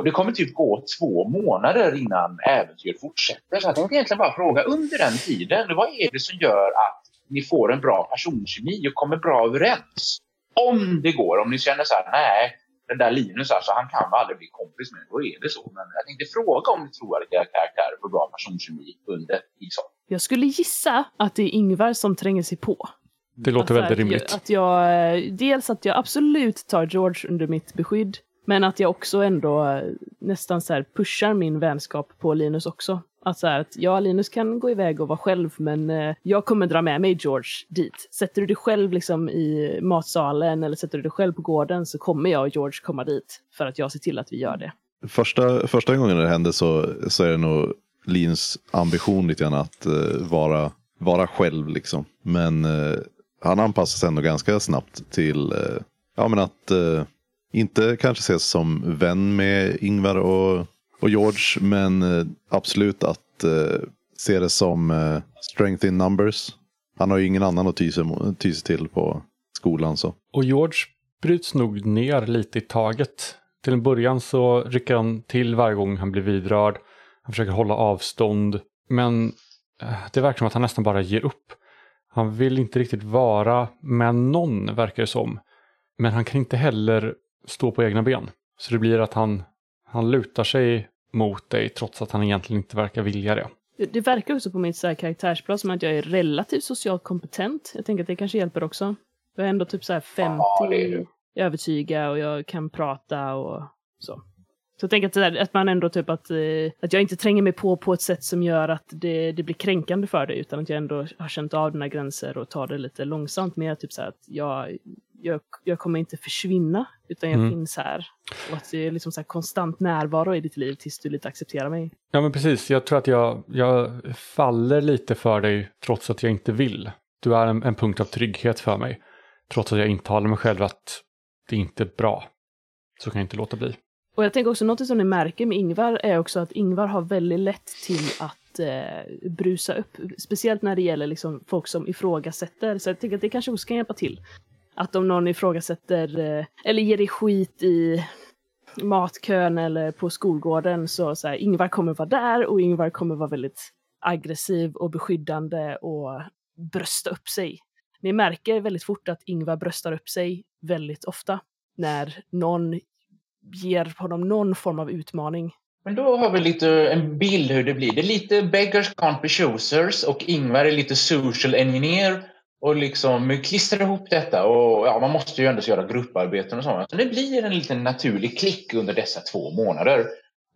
[SPEAKER 2] Det kommer typ gå två månader innan äventyret fortsätter. Så jag tänkte egentligen bara fråga, under den tiden, vad är det som gör att ni får en bra personkemi och kommer bra överens? Om det går, om ni känner så här, nej, den där Linus alltså, han kan aldrig bli kompis med, då är det så. Men jag tänkte fråga om ni tror att era karaktärer får bra personkemi under Isar.
[SPEAKER 4] Jag skulle gissa att det är Ingvar som tränger sig på.
[SPEAKER 1] Det låter
[SPEAKER 4] att,
[SPEAKER 1] väldigt rimligt.
[SPEAKER 4] Att jag, dels att jag absolut tar George under mitt beskydd men att jag också ändå eh, nästan så pushar min vänskap på Linus också. Alltså, att, så här, att ja, Linus kan gå iväg och vara själv, men eh, jag kommer dra med mig George dit. Sätter du dig själv liksom i matsalen eller sätter du dig själv på gården så kommer jag och George komma dit för att jag ser till att vi gör det.
[SPEAKER 3] Första, första gången det hände så, så är det nog Linus ambition lite grann att eh, vara, vara själv liksom. Men eh, han anpassar sig ändå ganska snabbt till eh, ja, men att eh, inte kanske ses som vän med Ingvar och, och George, men eh, absolut att eh, se det som uh, strength in numbers. Han har ju ingen annan att ty sig, ty sig till på skolan. Så.
[SPEAKER 1] Och George bryts nog ner lite i taget. Till en början så rycker han till varje gång han blir vidrörd. Han försöker hålla avstånd. Men det verkar som att han nästan bara ger upp. Han vill inte riktigt vara med någon, verkar det som. Men han kan inte heller stå på egna ben. Så det blir att han, han lutar sig mot dig trots att han egentligen inte verkar vilja det.
[SPEAKER 4] Det, verkar också på mitt så här karaktärsplan som att jag är relativt socialt kompetent. Jag tänker att det kanske hjälper också. Jag är ändå typ så här 50
[SPEAKER 2] Ja, är
[SPEAKER 4] övertyga och jag kan prata och så. Så jag tänker att, där, att man ändå typ att, eh, att jag inte tränger mig på på ett sätt som gör att det, det blir kränkande för dig, utan att jag ändå har känt av dina gränser och tar det lite långsamt. Mer typ så här att jag, jag, jag kommer inte försvinna, utan jag
[SPEAKER 1] Mm.
[SPEAKER 4] finns här. Och att det är liksom så konstant närvaro i ditt liv tills du lite accepterar mig.
[SPEAKER 1] Ja men precis, jag tror att jag, jag faller lite för dig trots att jag inte vill. Du är en, en punkt av trygghet för mig. Trots att jag intalar mig själv att det inte är bra. Så kan jag inte låta bli.
[SPEAKER 4] Och jag tänker också något som ni märker med Ingvar är också att Ingvar har väldigt lätt till att eh, brusa upp. Speciellt när det gäller liksom folk som ifrågasätter. Så jag tänker att det kanske också kan hjälpa till. Att om någon ifrågasätter eh, eller ger dig skit i matkön eller på skolgården så, så här, Ingvar kommer vara där och Ingvar kommer vara väldigt aggressiv och beskyddande och brösta upp sig. Ni märker väldigt fort att Ingvar bröstar upp sig väldigt ofta när någon ger honom någon form av utmaning.
[SPEAKER 2] Men då har vi lite eh, en bild hur det blir. Det är lite beggars can't be choosers och Ingvar är lite social engineer och liksom klistrar ihop detta. Och ja, man måste ju ändå göra grupparbeten och sånt. Så det blir en liten naturlig klick under dessa två månader.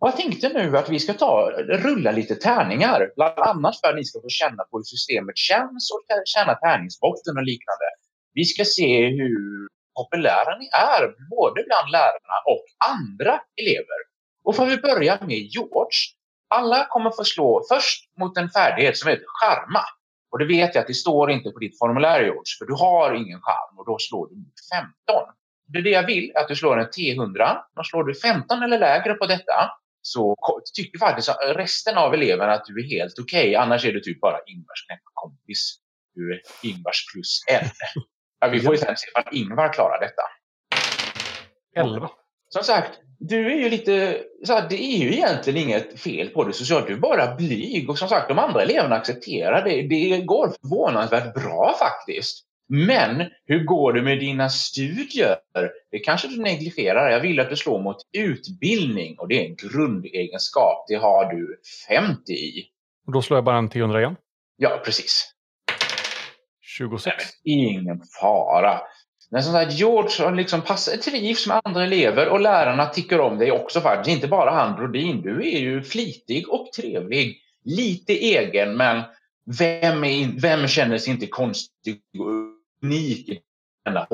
[SPEAKER 2] Och jag tänkte nu att vi ska ta, rulla lite tärningar. Bland annat för att ni ska få känna på hur systemet känns och känna tärningsbotten och liknande. Vi ska se hur populära ni är, både bland lärarna och andra elever. Och får vi börja med George. Alla kommer få slå först mot en färdighet som heter charma. Och det vet jag att det står inte på ditt formulär George, för du har ingen charm och då slår du mot 15. Det är det jag vill, att du slår en T100. Och slår du 15 eller lägre på detta så tycker faktiskt resten av eleverna att du är helt okej. Annars är du typ bara Ingvars kompis. Du är Ingvars plus en. Ja, vi får ju sen se om Ingvar klarar detta.
[SPEAKER 1] 11.
[SPEAKER 2] Som sagt, du är ju lite... Så här, det är ju egentligen inget fel på dig socialt. Du är bara blyg. Och som sagt, de andra eleverna accepterar det. Det går förvånansvärt bra faktiskt. Men hur går det med dina studier? Det kanske du negligerar. Jag vill att du slår mot utbildning och det är en grundegenskap. Det har du 50 i.
[SPEAKER 1] Och då slår jag bara en T100 igen.
[SPEAKER 2] Ja, precis.
[SPEAKER 1] 26.
[SPEAKER 2] Ingen fara. Men som sagt, George liksom pass- trivs med andra elever och lärarna tycker om dig också faktiskt. Inte bara han Brodin. Du är ju flitig och trevlig. Lite egen, men vem, är vem känner sig inte konstig och unik i denna?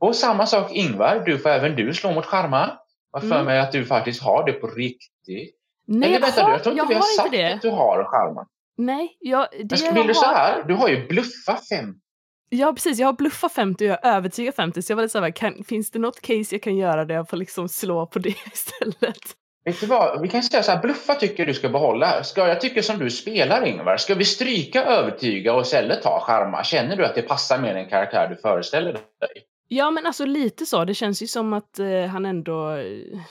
[SPEAKER 2] Och samma sak Ingvar, du får även du slå mot charma. Jag för
[SPEAKER 4] Mm.
[SPEAKER 2] mig att du faktiskt har det på riktigt.
[SPEAKER 4] Nej,
[SPEAKER 2] Eller
[SPEAKER 4] jag
[SPEAKER 2] vänta,
[SPEAKER 4] har,
[SPEAKER 2] jag tror inte
[SPEAKER 4] jag
[SPEAKER 2] vi har,
[SPEAKER 4] har
[SPEAKER 2] sagt
[SPEAKER 4] det.
[SPEAKER 2] att du har charma.
[SPEAKER 4] Nej, jag, det
[SPEAKER 2] Men
[SPEAKER 4] jag
[SPEAKER 2] vill du så här? Du har ju bluffa fem
[SPEAKER 4] Ja, precis. Jag har bluffat 50 och jag har övertygat 50. Så jag var lite såhär, kan, finns det något case jag kan göra där jag får liksom slå på det <laughs> istället?
[SPEAKER 2] Vet du vad, vi kan säga så här, bluffa tycker du ska behålla. Ska jag tycker som du spelar Ingvar, ska vi stryka övertyga och istället ta charma? Känner du att det passar med den karaktär du föreställer dig?
[SPEAKER 4] Ja, men alltså lite så. Det känns ju som att eh, han ändå...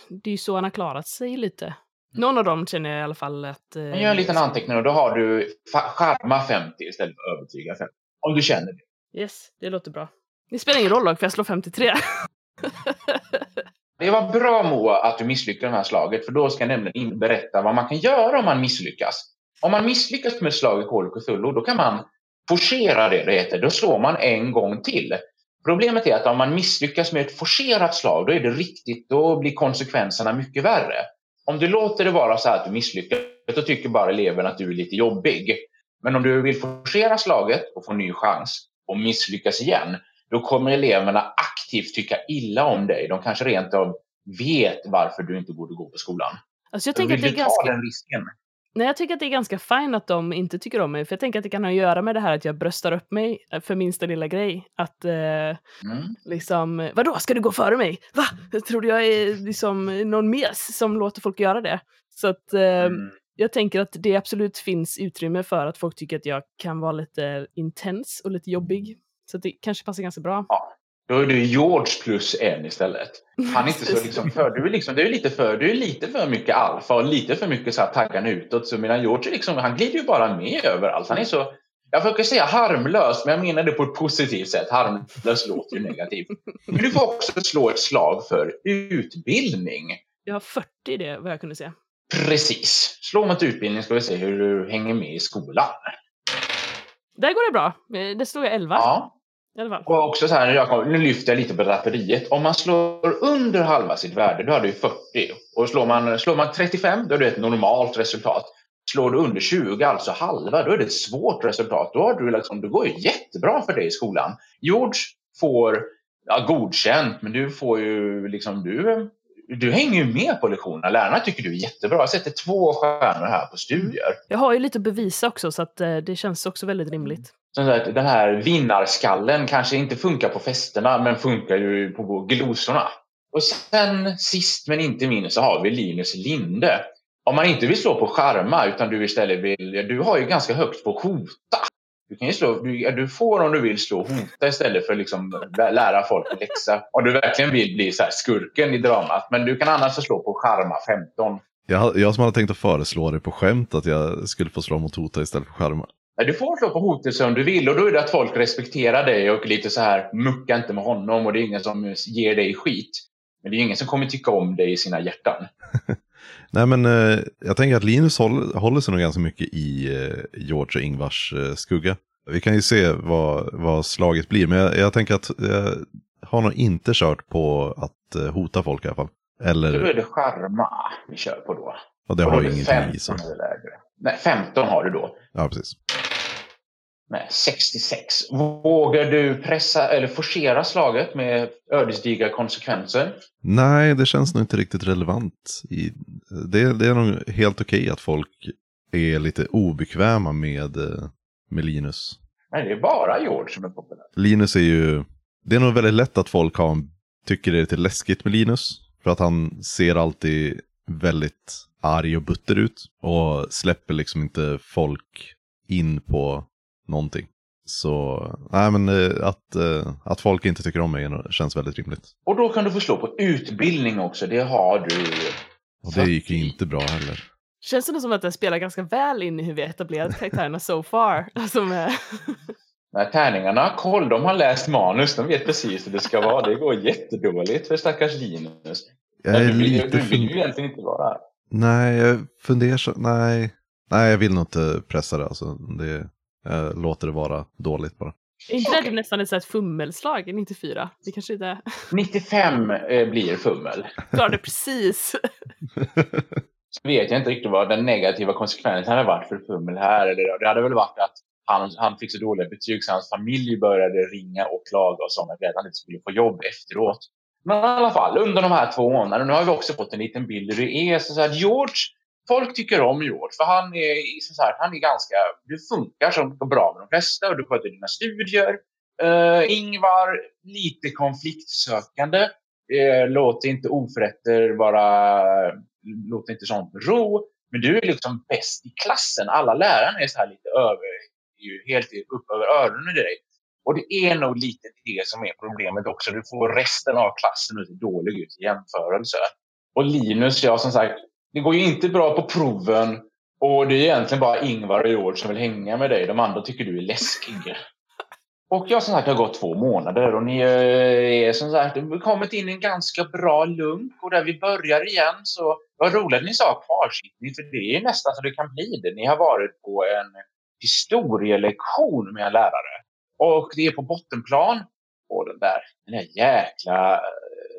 [SPEAKER 4] Det är ju så han har klarat sig lite. Någon av dem känner jag i alla fall att... Eh,
[SPEAKER 2] Men gör en liten anteckning och då har du charma 50 istället för övertyga 50. Om du känner det.
[SPEAKER 4] Yes, det låter bra. Det spelar ingen roll dock, för jag slår 53. <laughs>
[SPEAKER 2] Det var bra Moa att du misslyckades med det här slaget för då ska jag nämligen berätta vad man kan göra om man misslyckas. Om man misslyckas med ett slag i Call of Cthulhu då kan man forcera det det heter. Då slår man en gång till. Problemet är att om man misslyckas med ett forcerat slag då är det riktigt, då blir konsekvenserna mycket värre. Om du låter det vara så här att du misslyckas då tycker bara eleven att du är lite jobbig. Men om du vill forcera slaget och få en ny chans och misslyckas igen då kommer eleverna aktivt tycka illa om dig. De kanske rent av vet varför du inte borde gå på skolan.
[SPEAKER 4] Alltså jag tänker
[SPEAKER 2] vill
[SPEAKER 4] att det
[SPEAKER 2] du
[SPEAKER 4] är
[SPEAKER 2] ta
[SPEAKER 4] ganska...
[SPEAKER 2] den risken?
[SPEAKER 4] Nej, jag tycker att det är ganska fint att de inte tycker om mig. För jag tänker att det kan ha att göra med det här att jag bröstar upp mig för minsta lilla grej. Att eh,
[SPEAKER 2] Mm.
[SPEAKER 4] liksom, vadå, ska du gå före mig? Va? Jag trodde jag är liksom någon mes som låter folk göra det. Så att eh,
[SPEAKER 2] Mm.
[SPEAKER 4] Jag tänker att det absolut finns utrymme för att folk tycker att jag kan vara lite intens och lite jobbig. Så att det kanske passar ganska bra.
[SPEAKER 2] Då är du George plus en istället. Han är inte så liksom för, du är liksom, du är lite för, du är lite för mycket alfa och lite för mycket så här taggan utåt. Så medan George liksom, han glider ju bara med överallt. Han är så, jag försöker säga harmlös, men jag menar det på ett positivt sätt. Harmlös låter ju negativt. Men du får också slå ett slag för utbildning.
[SPEAKER 4] Jag har 40 det, vad jag kunde se.
[SPEAKER 2] Precis. Slå mot utbildning ska vi se hur du hänger med i skolan.
[SPEAKER 4] Där går det bra. Eh, Det slog jag 11
[SPEAKER 2] Ja. Och också så här, jag kom, nu lyfter jag lite på draperiet. Om man slår under halva sitt värde, då har du 40. Och slår man, slår man 35, då är det ett normalt resultat. Slår du under 20, alltså halva, då är det ett svårt resultat. Då, har du liksom, det går ju jättebra för dig i skolan. George får ja, godkänt, men du får ju liksom, du, du hänger ju med på lektionerna. Lärarna tycker du är jättebra. Jag sätter två stjärnor här på studier.
[SPEAKER 4] Jag har ju lite att bevisa också, så att eh, det känns också väldigt rimligt.
[SPEAKER 2] Att den här vinnarskallen kanske inte funkar på festerna men funkar ju på glosorna. Och sen sist men inte minst så har vi Linus Linde. Om man inte vill slå på charma utan du istället vill, du har ju ganska högt på hota. Du, kan ju slå, du, du får om du vill slå hota istället för att liksom lära folk en läxa. Om du verkligen vill bli så skurken i dramat. Men du kan annars slå på charma 15.
[SPEAKER 3] Jag, jag som hade tänkt att föreslå det på skämt att jag skulle få slå mot hota istället för.
[SPEAKER 2] Nej, Du får slå på hotelse om du vill och då är det att folk respekterar dig och lite så här mucka inte med honom och det är ingen som ger dig skit. Men det är ingen som kommer tycka om dig i sina hjärtan. <laughs>
[SPEAKER 3] Nej men eh, jag tänker att Linus håller, håller sig nog ganska mycket i eh, George och Ingvars eh, skugga. Vi kan ju se vad, vad slaget blir, men jag, jag tänker att jag har nog inte kört på att eh, hota folk i alla fall.
[SPEAKER 2] Då är
[SPEAKER 3] Eller,
[SPEAKER 2] det charma vi kör på då.
[SPEAKER 3] och det
[SPEAKER 2] Och
[SPEAKER 3] har ju ingenting i
[SPEAKER 2] 15
[SPEAKER 3] sig.
[SPEAKER 2] eller. Nej, 15 har du då.
[SPEAKER 3] Ja, precis.
[SPEAKER 2] Nej, 66. Vågar du pressa eller forcera slaget med ödesdigra konsekvenser?
[SPEAKER 3] Nej, det känns nog inte riktigt relevant. I, det, det är nog helt okej att folk är lite obekväma med, eh, med Linus.
[SPEAKER 2] Nej, det är bara George som är populär.
[SPEAKER 3] Linus är ju, det är nog väldigt lätt att folk har, tycker det är lite läskigt med Linus. För att han ser alltid väldigt arg och butter ut. Och släpper liksom inte folk in på någonting. Så, nej men eh, att, eh, att folk inte tycker om mig känns väldigt rimligt.
[SPEAKER 2] Och då kan du få slå på utbildning också. Det har du.
[SPEAKER 3] Och det gick ju inte bra heller.
[SPEAKER 4] Känns det som att det spelar ganska väl in i hur vi har etablerat karaktärerna so far? <laughs> Alltså med...
[SPEAKER 2] Nej, tärningarna har koll. De har läst manus. De vet precis hur det ska vara. Det går jättedåligt för stackars Linus.
[SPEAKER 3] Jag är
[SPEAKER 2] du, vill,
[SPEAKER 3] lite
[SPEAKER 2] du vill ju egentligen inte vara här.
[SPEAKER 3] Nej, jag funderar så, nej. Nej, jag vill nog inte pressa det alltså. Det, jag låter det vara dåligt bara.
[SPEAKER 4] Är inte det nästan ett sånt fummelslag i 94? Det kanske inte...
[SPEAKER 2] 95 eh, blir fummel.
[SPEAKER 4] Klarade precis. <laughs>
[SPEAKER 2] Så vet jag inte riktigt vad den negativa konsekvensen hade varit för fummel här. Eller, det hade väl varit att han, han fick så dåliga betyg så hans familj började ringa och klaga och sådana grejer. Att han inte skulle få jobb efteråt. Men i alla fall, under de här två månaderna, nu har vi också fått en liten bild hur det är. Så, så här, George, folk tycker om George för han är, så här, han är ganska, du funkar som bra med de flesta och du sköter dina studier. Uh, Ingvar, lite konfliktsökande. Uh, låt inte oförrätter vara, låt inte sånt ro. Men du är liksom bäst i klassen. Alla lärarna är så här lite över, ju helt upp över öronen i dig. Och det är nog lite det som är problemet också. Du får resten av klassen att se dålig ut i jämförelse. Och Linus, ja som sagt, det går ju inte bra på proven. Och det är egentligen bara Ingvar och George som vill hänga med dig. De andra tycker du är läskig. Och jag som sagt har gått två månader och ni eh, är som sagt kommit in i en ganska bra lunk. Och där vi börjar igen så vad roligt ni sa kvarsittning för det är nästan så det kan bli det. Ni har varit på en historielektion med en lärare. Och det är på bottenplan. Och den där, den där jäkla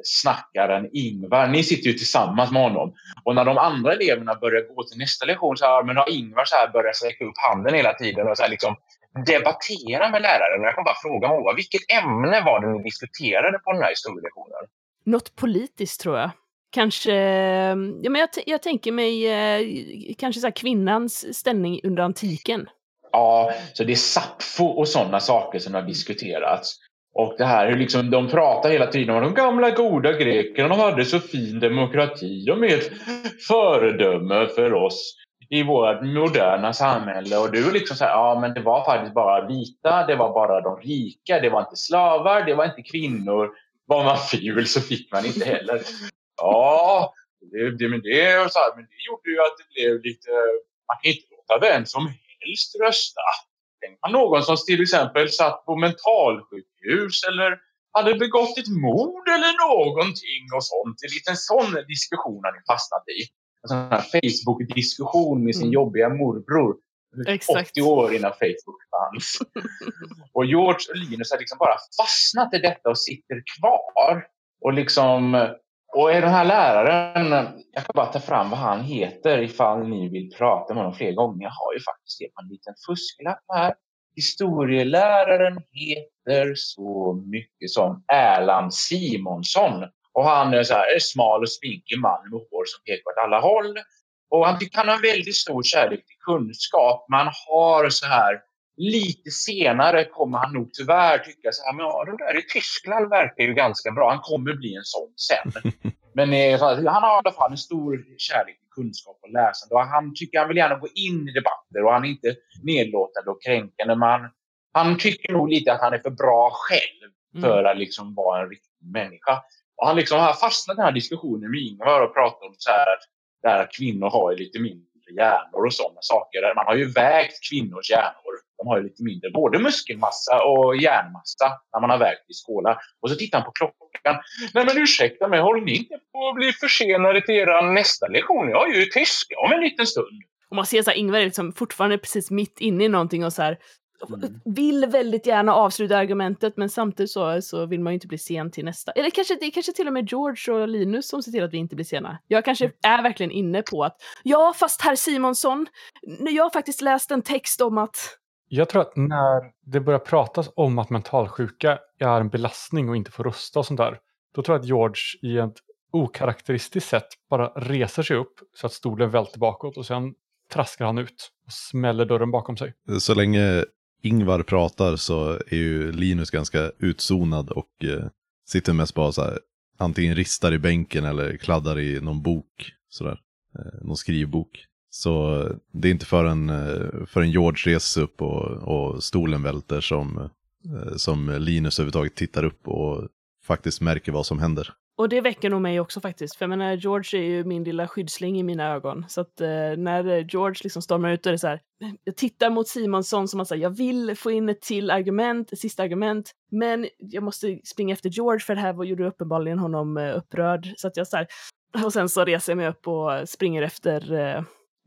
[SPEAKER 2] snackaren Ingvar. Ni sitter ju tillsammans med honom. Och när de andra eleverna börjar gå till nästa lektion så här, men har Ingvar så här börjat sträcka upp handen hela tiden och så här liksom debattera med läraren. Jag kan bara fråga honom, vilket ämne var det ni diskuterade på den här historielektionen?
[SPEAKER 4] Något politiskt tror jag. Kanske, ja men jag, jag tänker mig eh, kanske så här kvinnans ställning under antiken.
[SPEAKER 2] Ja, så det är Sappho och sådana saker som har diskuterats. Och det här hur liksom, de pratar hela tiden om de gamla goda grekerna, de hade så fin demokrati, de är ett föredöme för oss i vårt moderna samhälle. Och du är liksom så här, ja men det var faktiskt bara vita, det var bara de rika, det var inte slavar, det var inte kvinnor. Var man ful så fick man inte heller. Ja, det, det, men, det, så här, men det gjorde ju att det blev lite... Man kan inte låta vem som helst rösta. Någon som till exempel satt på mentalsjukhus eller hade begått ett mord eller någonting och sånt. En liten sån diskussion har ni fastnat i. En sån här Facebook-diskussion med sin mm. jobbiga morbror. Exakt. 80 år innan Facebook fanns. <laughs> och George och Linus har liksom bara fastnat i detta och sitter kvar. Och liksom och den här läraren, jag kan bara ta fram vad han heter ifall ni vill prata med honom fler gånger. Jag har ju faktiskt det på en liten fusklapp här. Historieläraren heter så mycket som Erland Simonsson. Och han är så här, en smal och spinkig man med hår som pekar åt alla håll. Och han tycker han har väldigt stor kärlek till kunskap. Man har så här Lite senare kommer han nog tyvärr tycka så här, men ja, de där i Tyskland verkar ju ganska bra. Han kommer bli en sån sen. <laughs> men eh, han har i alla fall en stor kärlek till kunskap och läsande. Och han tycker han vill gärna gå in i debatter och han är inte nedlåtande och kränkande. Men han tycker nog lite att han är för bra själv mm. för att liksom vara en riktig människa. Och han liksom har fastnat i den här diskussionen med Ingvar och pratat om så här, att kvinnor har lite mindre hjärnor och sådana saker. Man har ju vägt kvinnors hjärnor de har ju lite mindre både muskelmassa och hjärnmassa när man har vägt i skålar. Och så tittar han på klockan. Nej men ursäkta mig, håller ni inte på att bli försenade till er nästa lektion? Jag har ju tyska om en liten stund.
[SPEAKER 4] Och man ser så här, Ingvar är liksom fortfarande precis mitt inne i någonting och så här, Mm. vill väldigt gärna avsluta argumentet men samtidigt så, så vill man ju inte bli sen till nästa. Eller kanske, det är kanske till och med George och Linus som ser till att vi inte blir sena. Jag kanske mm. är verkligen inne på att ja, fast herr Simonsson, jag har faktiskt läst en text om att
[SPEAKER 1] jag tror att när det börjar pratas om att mentalsjuka är en belastning och inte får rösta och sånt där. Då tror jag att George i ett okaraktäristiskt sätt bara reser sig upp så att stolen välter bakåt och sen traskar han ut och smäller dörren bakom sig.
[SPEAKER 3] Så länge Ingvar pratar så är ju Linus ganska utzonad och eh, sitter mest bara så här, antingen ristar i bänken eller kladdar i någon bok, sådär, eh, någon skrivbok. Så det är inte förrän, eh, förrän George reser upp och, och stolen välter som, eh, som Linus överhuvudtaget tittar upp och faktiskt märker vad som händer.
[SPEAKER 4] Och det väcker nog mig också faktiskt, för jag menar, George är ju min lilla skyddsling i mina ögon. Så att eh, när George liksom stormar ut och det är så här, jag tittar mot Simonsson som han säger, jag vill få in ett till argument, ett sista argument, men jag måste springa efter George för det här gjorde uppenbarligen honom eh, upprörd. Så att jag så här, och sen så reser jag mig upp och springer efter eh,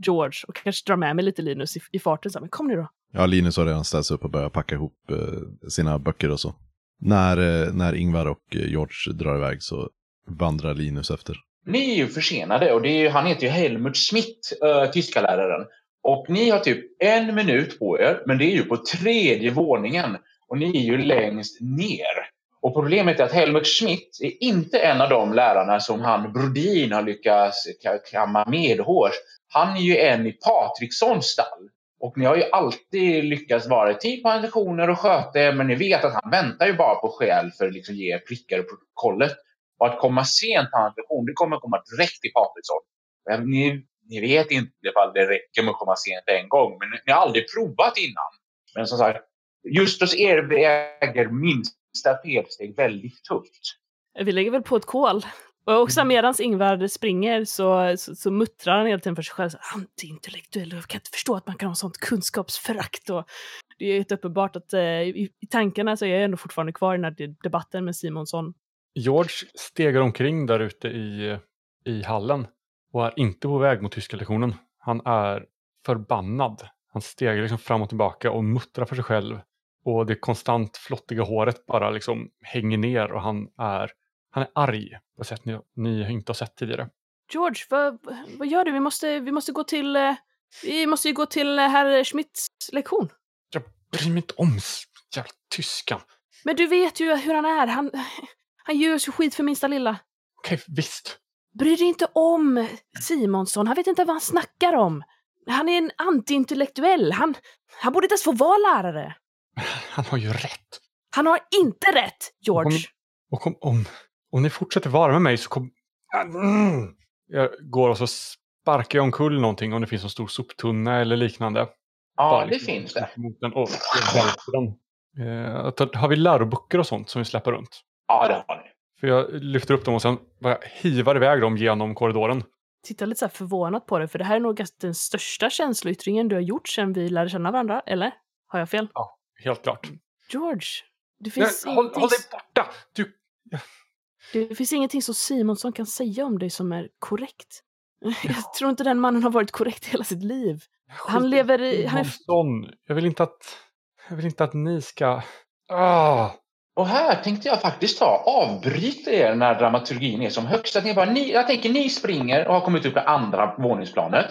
[SPEAKER 4] George och kanske drar med mig lite Linus i, i farten. Så, men kom nu då.
[SPEAKER 3] Ja, Linus har redan ställt sig upp och börjat packa ihop eh, sina böcker och så. När, eh, när Ingvar och George drar iväg så vandrar Linus efter.
[SPEAKER 2] Ni är ju försenade och det är, han heter ju Helmut Schmidt, äh, tyska läraren. Och ni har typ en minut på er, men det är ju på tredje våningen. Och ni är ju längst ner. Och problemet är att Helmut Schmidt är inte en av de lärarna som han Brodin har lyckats kamma medhårs. Han är ju en i Patrikssons stall. Och ni har ju alltid lyckats vara i tid på hans lektioner och sköta er, men ni vet att han väntar ju bara på skäl för att liksom ge prickar i protokollet. Och att komma sent på hans lektion, det kommer att komma direkt till Patriksson. Ni, ni vet inte ifall det räcker med att komma sent en gång, men ni har aldrig provat innan. Men som sagt, just hos er väger minst felsteg väldigt tufft.
[SPEAKER 4] Vi lägger väl på ett kol. Och också mm. medan Ingvar springer så, så, så muttrar han hela tiden för sig själv. Antiintellektuell, jag kan inte förstå att man kan ha sånt kunskapsförakt. Och det är helt uppenbart att eh, i, i tankarna så är jag ändå fortfarande kvar i den här debatten med Simonsson.
[SPEAKER 1] George stegar omkring där ute i, i hallen och är inte på väg mot tyska lektionen. Han är förbannad. Han stegar liksom fram och tillbaka och muttrar för sig själv. Och det konstant flottiga håret bara liksom hänger ner och han är han är arg på ett sätt ni, ni inte har sett tidigare.
[SPEAKER 4] George, vad, vad gör du? Vi måste, vi måste gå till... Eh, vi måste ju gå till eh, herr Schmidts lektion.
[SPEAKER 1] Jag bryr mig inte om jävla tyskan.
[SPEAKER 4] Men du vet ju hur han är. Han, han gör sig skit för minsta lilla.
[SPEAKER 1] Okej, visst.
[SPEAKER 4] Bry dig inte om Simonsson. Han vet inte vad han snackar om. Han är en antiintellektuell. Han, han borde inte ens få vara lärare. <laughs>
[SPEAKER 1] Han har ju rätt.
[SPEAKER 4] Han har inte rätt, George.
[SPEAKER 1] Och om, om, om ni fortsätter vara med mig så kommer... Jag går och så sparkar jag omkull någonting om det finns en stor soptunna eller liknande.
[SPEAKER 2] Ja,
[SPEAKER 1] Bara
[SPEAKER 2] det
[SPEAKER 1] liksom
[SPEAKER 2] finns det.
[SPEAKER 1] Mot den och den. Eh, har vi läroböcker och sånt som vi släpper runt?
[SPEAKER 2] Ja, det har ni.
[SPEAKER 1] För jag lyfter upp dem och sen bara hivar iväg dem genom korridoren.
[SPEAKER 4] Tittar lite så här förvånat på det, för det här är nog den största känsloyttringen du har gjort sedan vi lärde känna varandra, eller? Har jag fel?
[SPEAKER 1] Helt klart.
[SPEAKER 4] George, det
[SPEAKER 1] Nej,
[SPEAKER 4] finns,
[SPEAKER 1] håll,
[SPEAKER 4] ingenting,
[SPEAKER 1] håll dig borta! Du,
[SPEAKER 4] det finns ingenting som Simonsson kan säga om dig som är korrekt. <laughs> Jag tror inte den mannen har varit korrekt hela sitt liv. Han lever i... Han är,
[SPEAKER 1] Simonsson, jag vill inte att... Jag vill inte att ni ska... Ah!
[SPEAKER 2] Och här tänkte jag faktiskt ta avbryta er när dramaturgin är som högst. Att ni bara, ni, jag tänker ni springer och har kommit upp på andra våningsplanet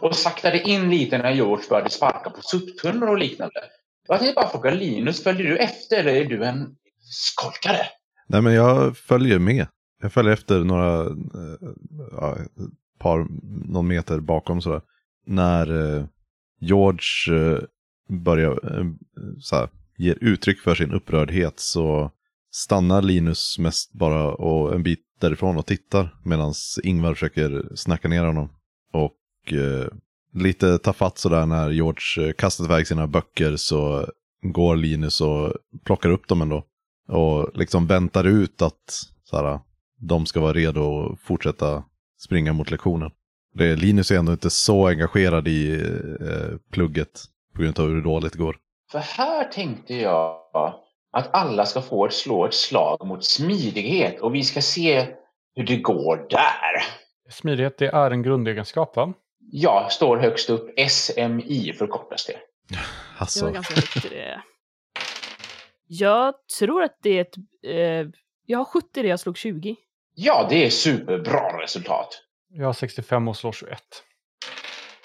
[SPEAKER 2] och saktade in lite när George började sparka på soptunnor och liknande. Jag tänkte bara fråga Linus, följer du efter eller är du en skolkare?
[SPEAKER 3] Nej men jag följer med. Jag följer efter några, eh, ja, ett par, någon meter bakom sådär. När eh, George eh, börjar, eh, såhär, ger uttryck för sin upprördhet så stannar Linus mest bara och en bit därifrån och tittar medan Ingvar försöker snacka ner honom. Och eh, lite tafatt sådär när George eh, kastat iväg sina böcker så går Linus och plockar upp dem ändå. Och liksom väntar ut att så här, de ska vara redo att fortsätta springa mot lektionen. Det, Linus är ändå inte så engagerad i eh, plugget på grund av hur dåligt det går.
[SPEAKER 2] För här tänkte jag att alla ska få ett slå ett slag mot smidighet och vi ska se hur det går där.
[SPEAKER 1] Smidighet, det är en grundegenskap va?
[SPEAKER 2] Jag står högst upp, SMI förkortas det. <laughs>
[SPEAKER 4] det
[SPEAKER 3] Alltså,
[SPEAKER 4] var ganska högt i det. Jag tror att det är ett... Eh, jag har 70 det, jag slog 20.
[SPEAKER 2] Ja, det är superbra resultat.
[SPEAKER 1] Jag har 65 och slår 21.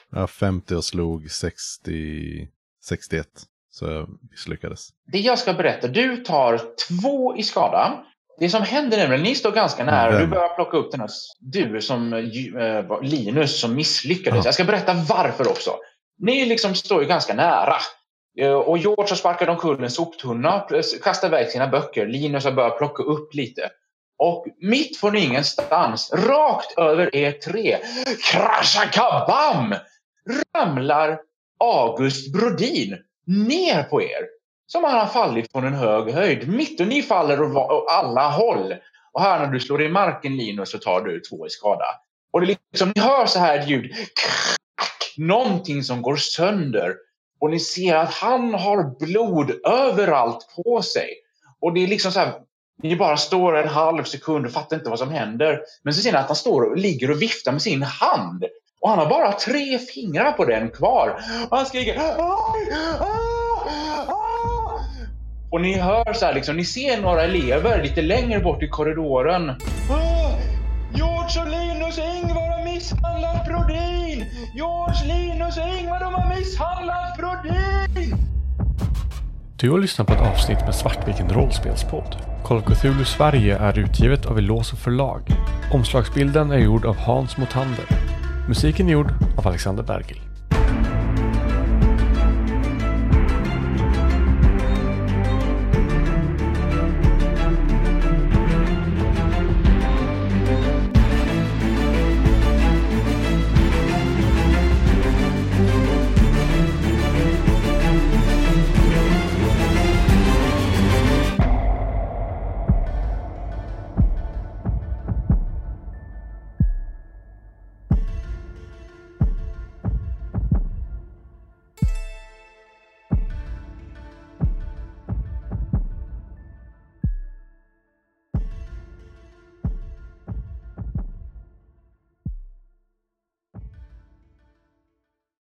[SPEAKER 3] jag har 50 och slog 60, 61. Så jag misslyckades.
[SPEAKER 2] Det jag ska berätta, du tar två i skada. Det som händer nämligen, ni står ganska nära. Du
[SPEAKER 3] Vem?
[SPEAKER 2] börjar plocka upp den här, du som eh, Linus som misslyckades.
[SPEAKER 3] Ja.
[SPEAKER 2] Jag ska berätta varför också. Ni liksom står ju ganska nära. Eh, Och George har sparkat omkull en soptunna, kastar iväg sina böcker. Linus har börjat plocka upp lite. Och mitt från ingenstans, rakt över er tre, krascha kabam! Ramlar August Brodin ner på er. Som han har fallit från en hög höjd. Mitt och ni faller åt alla håll. Och här när du slår i marken Linus så tar du två i skada. Och det är liksom, ni hör så här ett ljud. Någonting som går sönder. Och ni ser att han har blod överallt på sig. Och det är liksom så här. Ni bara står en halv sekund och fattar inte vad som händer. Men så ser ni att han står och ligger och viftar med sin hand. Och han har bara tre fingrar på den kvar. Och han skriker "Aj! aj. Ah!" Och ni hör så här, liksom, ni ser några elever lite längre bort i korridoren. "Ah! George och Linus och Ingvar har misshandlat Brodin! George, Linus och Ingvar de har misshandlat Brodin!
[SPEAKER 1] Du har lyssnat på ett avsnitt med Svartviken rollspelspodd. Call of Cthulhu Sverige är utgivet av Eloso förlag. Omslagsbilden är gjord av Hans Motander. Musiken är gjord av Alexander Bergil.